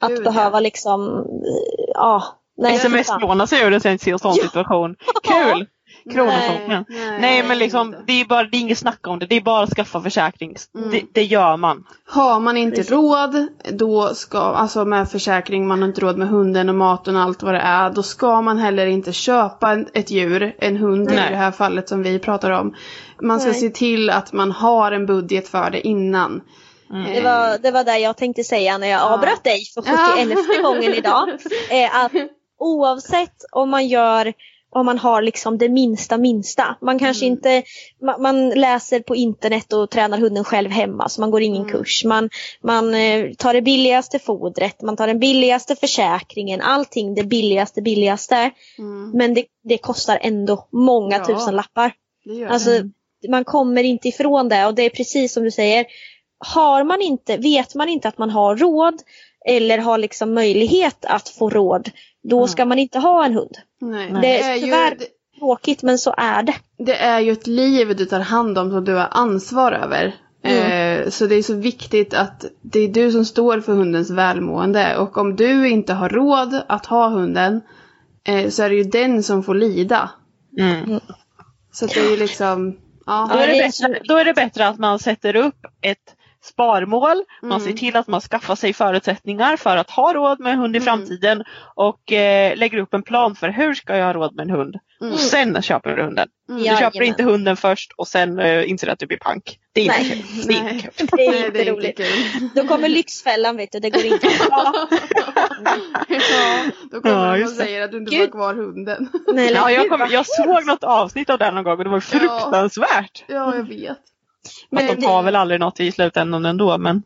Att Gud, ja. behöva liksom, eh, ja. nej. Sms-låna sig ur en sån Ja. situation. Kul! Kronofogden. Nej, Nej men liksom det är, bara, det är inget snack om det. Det är bara att skaffa försäkring. Mm. Det, det gör man. Har man inte Precis. råd, då ska, alltså med försäkring, man har inte råd med hunden och maten och allt vad det är, då ska man heller inte köpa en, ett djur, en hund Nej. i det här fallet som vi pratar om. Man ska Nej. se till att man har en budget för det innan. Mm. Det var, det var det jag tänkte säga när jag Ja. avbröt dig för Ja. 71 gången idag. Eh, att oavsett om man gör om man har liksom det minsta minsta. Man kanske Mm. inte, man, man läser på internet och tränar hunden själv hemma så man går ingen Mm. kurs. Man, man eh, tar det billigaste fodret, man tar den billigaste försäkringen, allting det billigaste billigaste. Mm, Men det, det kostar ändå många Ja. tusen lappar. Alltså, det. man kommer inte ifrån det och det är precis som du säger. Har man inte, vet man inte att man har råd eller har liksom möjlighet att få råd, då Mm. ska man inte ha en hund. Nej. Det Det, är är ju, tyvärr- det, Tråkigt men så är det. det är ju ett liv du tar hand om som du har ansvar över. Mm. Eh, så det är så viktigt att det är du som står för hundens välmående. Och om du inte har råd att ha hunden eh, så är det ju den som får lida. Mm. Så det är ju liksom, Då, ja. Ja, är det bättre, då är det bättre att man sätter upp ett sparmål, man Mm. ser till att man skaffar sig förutsättningar för att ha råd med en hund i Mm. framtiden och eh, lägger upp en plan för hur ska jag ha råd med en hund. Mm. Och sen köper du hunden. Mm. Du Ja. köper Jajamän. inte hunden först och sen eh, inser att du blir pank. Det är inte Nej. kul. Det är Nej. inte kul. Det är Nej, inte det är inte roligt. Då kommer Lyxfällan vet du, det går inte. ja, då kommer Ja, de och säger att du inte Gud. får kvar hunden. Nej, Ja, jag, kom, jag såg något avsnitt av den någon gång och det var fruktansvärt. Ja, jag vet. Men de det- tar väl aldrig något i slutändan ändå men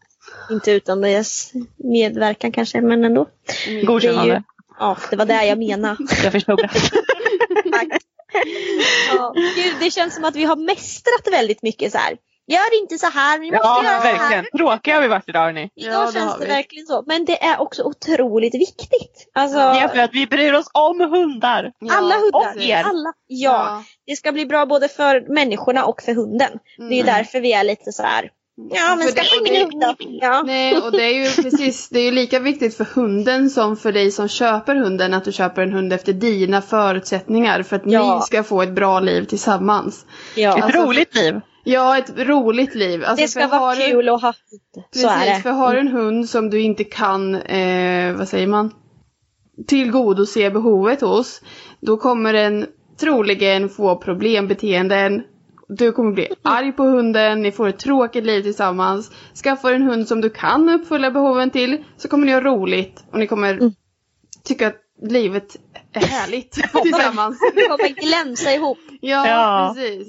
Inte utan deras medverkan kanske, men ändå. godkännande. Ja, det var det jag menade. Jag förstod det. Ja, gud, det känns som att vi har mästrat väldigt mycket så här. Gör inte så här, ni måste Ja, göra så här. verkligen. Tråkiga har vi varit idag hörni. Idag Ja, det känns det vi. verkligen så. Men det är också otroligt viktigt. Alltså, Ja, för att vi bryr oss om hundar. alla hundar. och er. Alla, ja, det ska bli bra både för människorna och för hunden. Det är ju därför vi är lite så här. Ja, men ska det- och min det- hund då? Ja. Nej, och det är ju precis, det är ju lika viktigt för hunden som för dig som köper hunden att du köper en hund efter dina förutsättningar för att Ja. ni ska få ett bra liv tillsammans. ja. Ett Alltså, roligt liv. Ja, ett roligt liv. Alltså, Det ska vara kul att ha. Så är Precis, det. för har du en hund som du inte kan, eh, vad säger man, tillgodose behovet hos, då kommer den troligen få problembeteenden. Du kommer bli arg på hunden, ni får ett tråkigt liv tillsammans. Skaffar du en hund som du kan uppfylla behoven till så kommer ni ha roligt och ni kommer Mm. tycka att livet är härligt tillsammans. Vi kommer glänsa ihop. Ja, Ja. precis.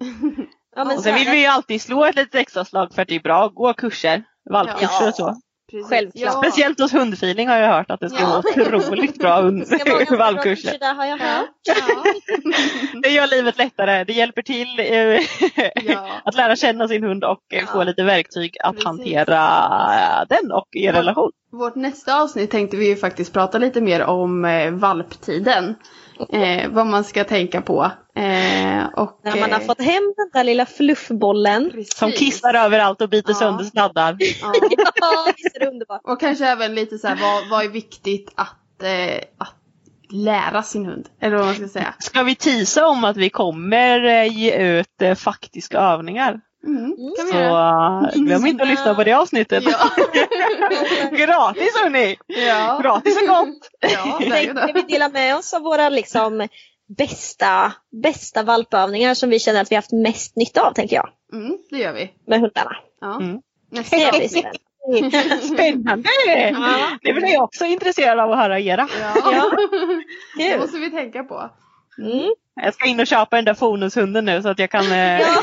Ja, Och sen vill vi ju alltid slå ett litet extra slag för att det är bra att gå kurser. Valpkurser Ja. och så. Självklart. Speciellt hos hundfeeling har jag hört att det ska Ja. vara otroligt bra hund- bra valpkurser. kurser där har jag hört. Ja. Det gör livet lättare. Det hjälper till eh, att lära känna sin hund och eh, få lite verktyg att Precis. hantera den och er relation. Vårt nästa avsnitt tänkte vi ju faktiskt prata lite mer om eh, valptiden. Eh, vad man ska tänka på. Eh, och, När man har eh, fått hem den där lilla fluffbollen. precis. Som kissar överallt och biter Ja. sönder sladdar. Ja. Ja, visst är det underbart. Och kanske även lite så här, vad, vad är viktigt att, eh, att lära sin hund? Eller vad man ska säga. Ska vi tisa om att vi kommer eh, ge ut eh, faktiska övningar? Mm, vi Så eh, glöm inte att lyssna på det avsnittet. Ja. Gratis hörni! ja. Gratis är gott! Ja, det är ju Tänkte vi det. dela med oss av våra liksom bästa, bästa valpövningar som vi känner att vi haft mest nytta av, tänker jag. Mm, det gör vi. Med hundarna. Ja. Mm. Nästa avsnitt. spännande. Ja. Det blir jag också intresserad av att höra era. Ja. Ja. Det måste vi tänka på. Mm. Jag ska in och köpa den där fonushunden nu så att jag kan... Eh... Ja,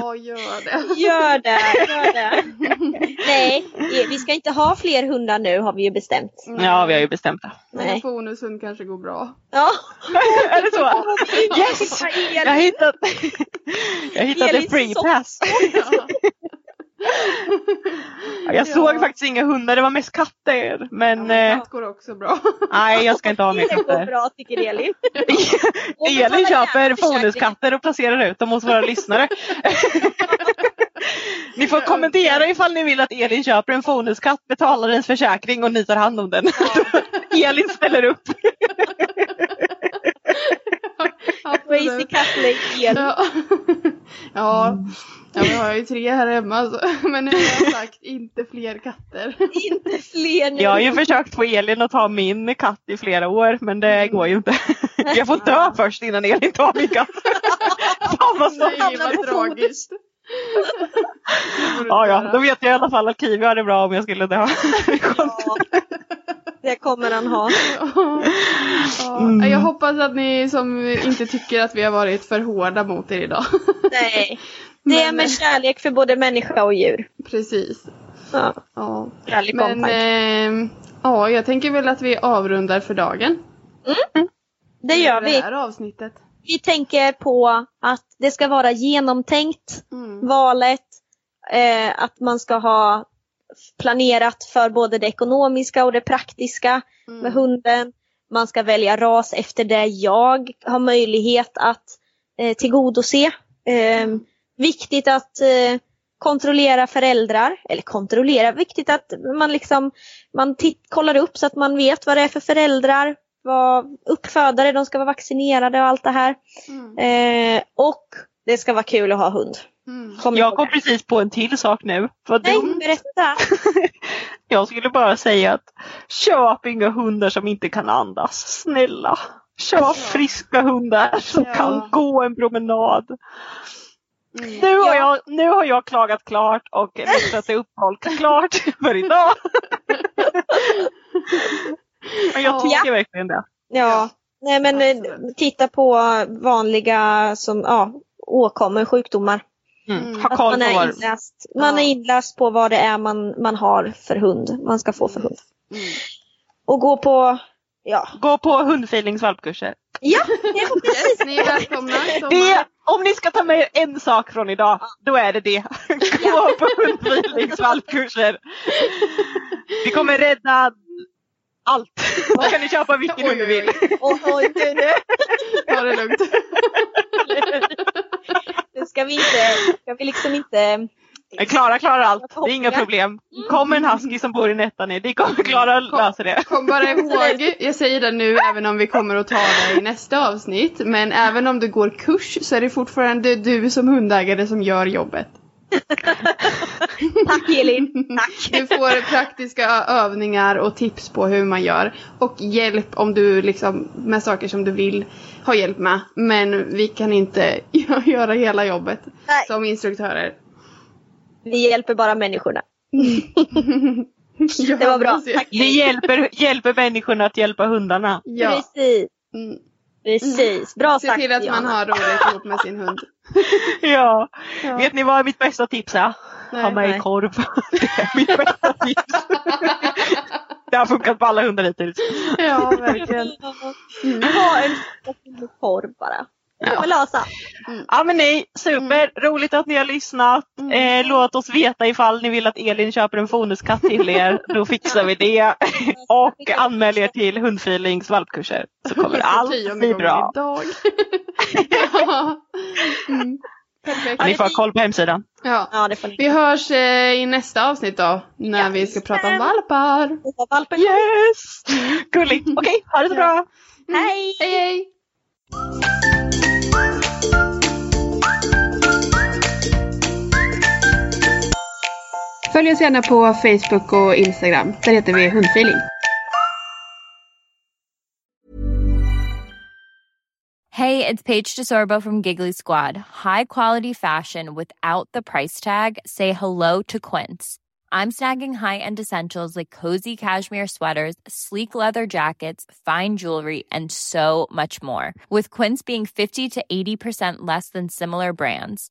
Ja, gör det. gör det, gör det. Nej, vi ska inte ha fler hundar nu har vi ju bestämt. Ja, vi har ju bestämt det. Men en Nej. bonushund kanske går bra. Ja. är det så? Yes! Jag har hittat, jag har hittat en free pass. Ja. Jag Ja. såg faktiskt inga hundar, det var mest katter. Men eh, Katt går också bra. nej, jag ska inte ha mer Det går katter. bra tycker Elin. Elin köper bonuskatter och placerar ut dem hos våra lyssnare. ni får kommentera ifall ni vill att Elin köper en bonuskatt, betalar ens försäkring och ni tar hand om den. Elin ställer upp. Crazy cat lady Elin. Ja. ja. Ja, vi har ju tre här hemma så. men nu har jag sagt inte fler katter. Inte fler nu. Jag har ju försökt få Elin att ta min katt i flera år men det går ju inte. Jag får dö först innan Elin tar min katt. Fan vad Nej, sorgligt. vad tragiskt. Ja, ja, då vet jag i alla fall att Kiwi har det bra om jag skulle dö. Ja. Det kommer han ha. Ja, Mm. Jag hoppas att ni som inte tycker att vi har varit för hårda mot er idag. Nej. Det är med kärlek för både människa och djur. Precis. Ja. Ja. Kärlek Men eh, ja, jag tänker väl att vi avrundar för dagen. Det gör Det vi. här avsnittet. Vi tänker på att det ska vara genomtänkt, Mm. valet. Eh, att man ska ha planerat för både det ekonomiska och det praktiska med Mm. hunden. Man ska välja ras efter det jag har möjlighet att eh, tillgodose. Eh, viktigt att eh, kontrollera föräldrar, eller kontrollera, viktigt att man liksom man titt, kollar upp så att man vet vad det är för föräldrar, vad uppfödare, de ska vara vaccinerade och allt det här. Mm. Eh, och det ska vara kul att ha hund. Mm. Kom Jag kom precis på en till sak nu. Vad Nej, dumt. berätta. Jag skulle bara säga att köp inga hundar som inte kan andas. Snälla. Köp friska hundar som Ja. kan gå en promenad. Mm. Nu har, Ja. jag, nu har jag klagat klart och lyssnat till uppehåll klart för idag. Men jag tycker verkligen det. Ja, nej men eh, Absolut. titta på vanliga som, ja, åkommor, sjukdomar. Mm. Mm. Ha koll man är, vad inläst, man Ja. är inläst på vad det är man, man har för hund, man ska få för hund. Mm. Och gå på, ja, Gå på hundfeelingsvalpkurser. ja det är precis. Yes, ni är välkomna i sommar. Det, om ni ska ta med er en sak från idag, då är det det. Gå på hundfeelingsvalpkurser. Vi kommer rädda allt. Då kan ni köpa vilken hund ni vill. Oj, oj, nu, nu. Ta det lugnt. Nu ska vi inte, ska vi liksom inte Klara klarar allt, det är inga problem. Kommer en husky som bor i Nettan, det kommer Klara lösa det. Kom bara ihåg, jag säger det nu även om vi kommer att ta det i nästa avsnitt, men även om du går kurs så är det fortfarande du som hundägare som gör jobbet. Tack Elin, tack. Du får praktiska övningar och tips på hur man gör. Och hjälp om du liksom med saker som du vill ha hjälp med. Men vi kan inte göra hela jobbet Nej. som instruktörer. Vi hjälper bara människorna. Ja, Det var bra. Tack. Vi hjälper, hjälper människorna att hjälpa hundarna. Ja. Precis, Mm. precis. Bra Se sagt till att man Diana. har roligt ihop med sin hund. Ja. Ja. Vet ni vad mitt bästa tips är? Nej, ha med nej. korv. Det är mitt bästa tips. Det har funkat på alla hundar hittills. Ja, verkligen. Mm. Ha en korv bara. Kommer lösa. Ja men nej, super. Roligt att ni har lyssnat. Eh, låt oss veta ifall ni vill att Elin köper en fonuskatt till er. Då fixar vi det. Och anmäl er till hundfeelings valpkurser. Så kommer allt bli bra. Idag. ja. Mm. Perfekt. Ni får ha koll på hemsidan. Ja. Ja, det får ni. Vi hörs eh, i nästa avsnitt då, när Ja. vi ska prata om valpar. Valpen. Yes! Gulligt. Okej, ha det så bra. Hej! Hej hej! Följ oss gärna på Facebook och Instagram. Där heter vi Hundfeeling. Hey, it's Paige DeSorbo from Giggly Squad. High quality fashion without the price tag. Say hello to Quince. I'm snagging high-end essentials like cozy cashmere sweaters, sleek leather jackets, fine jewelry, and so much more. With Quince being 50 to 80% less than similar brands.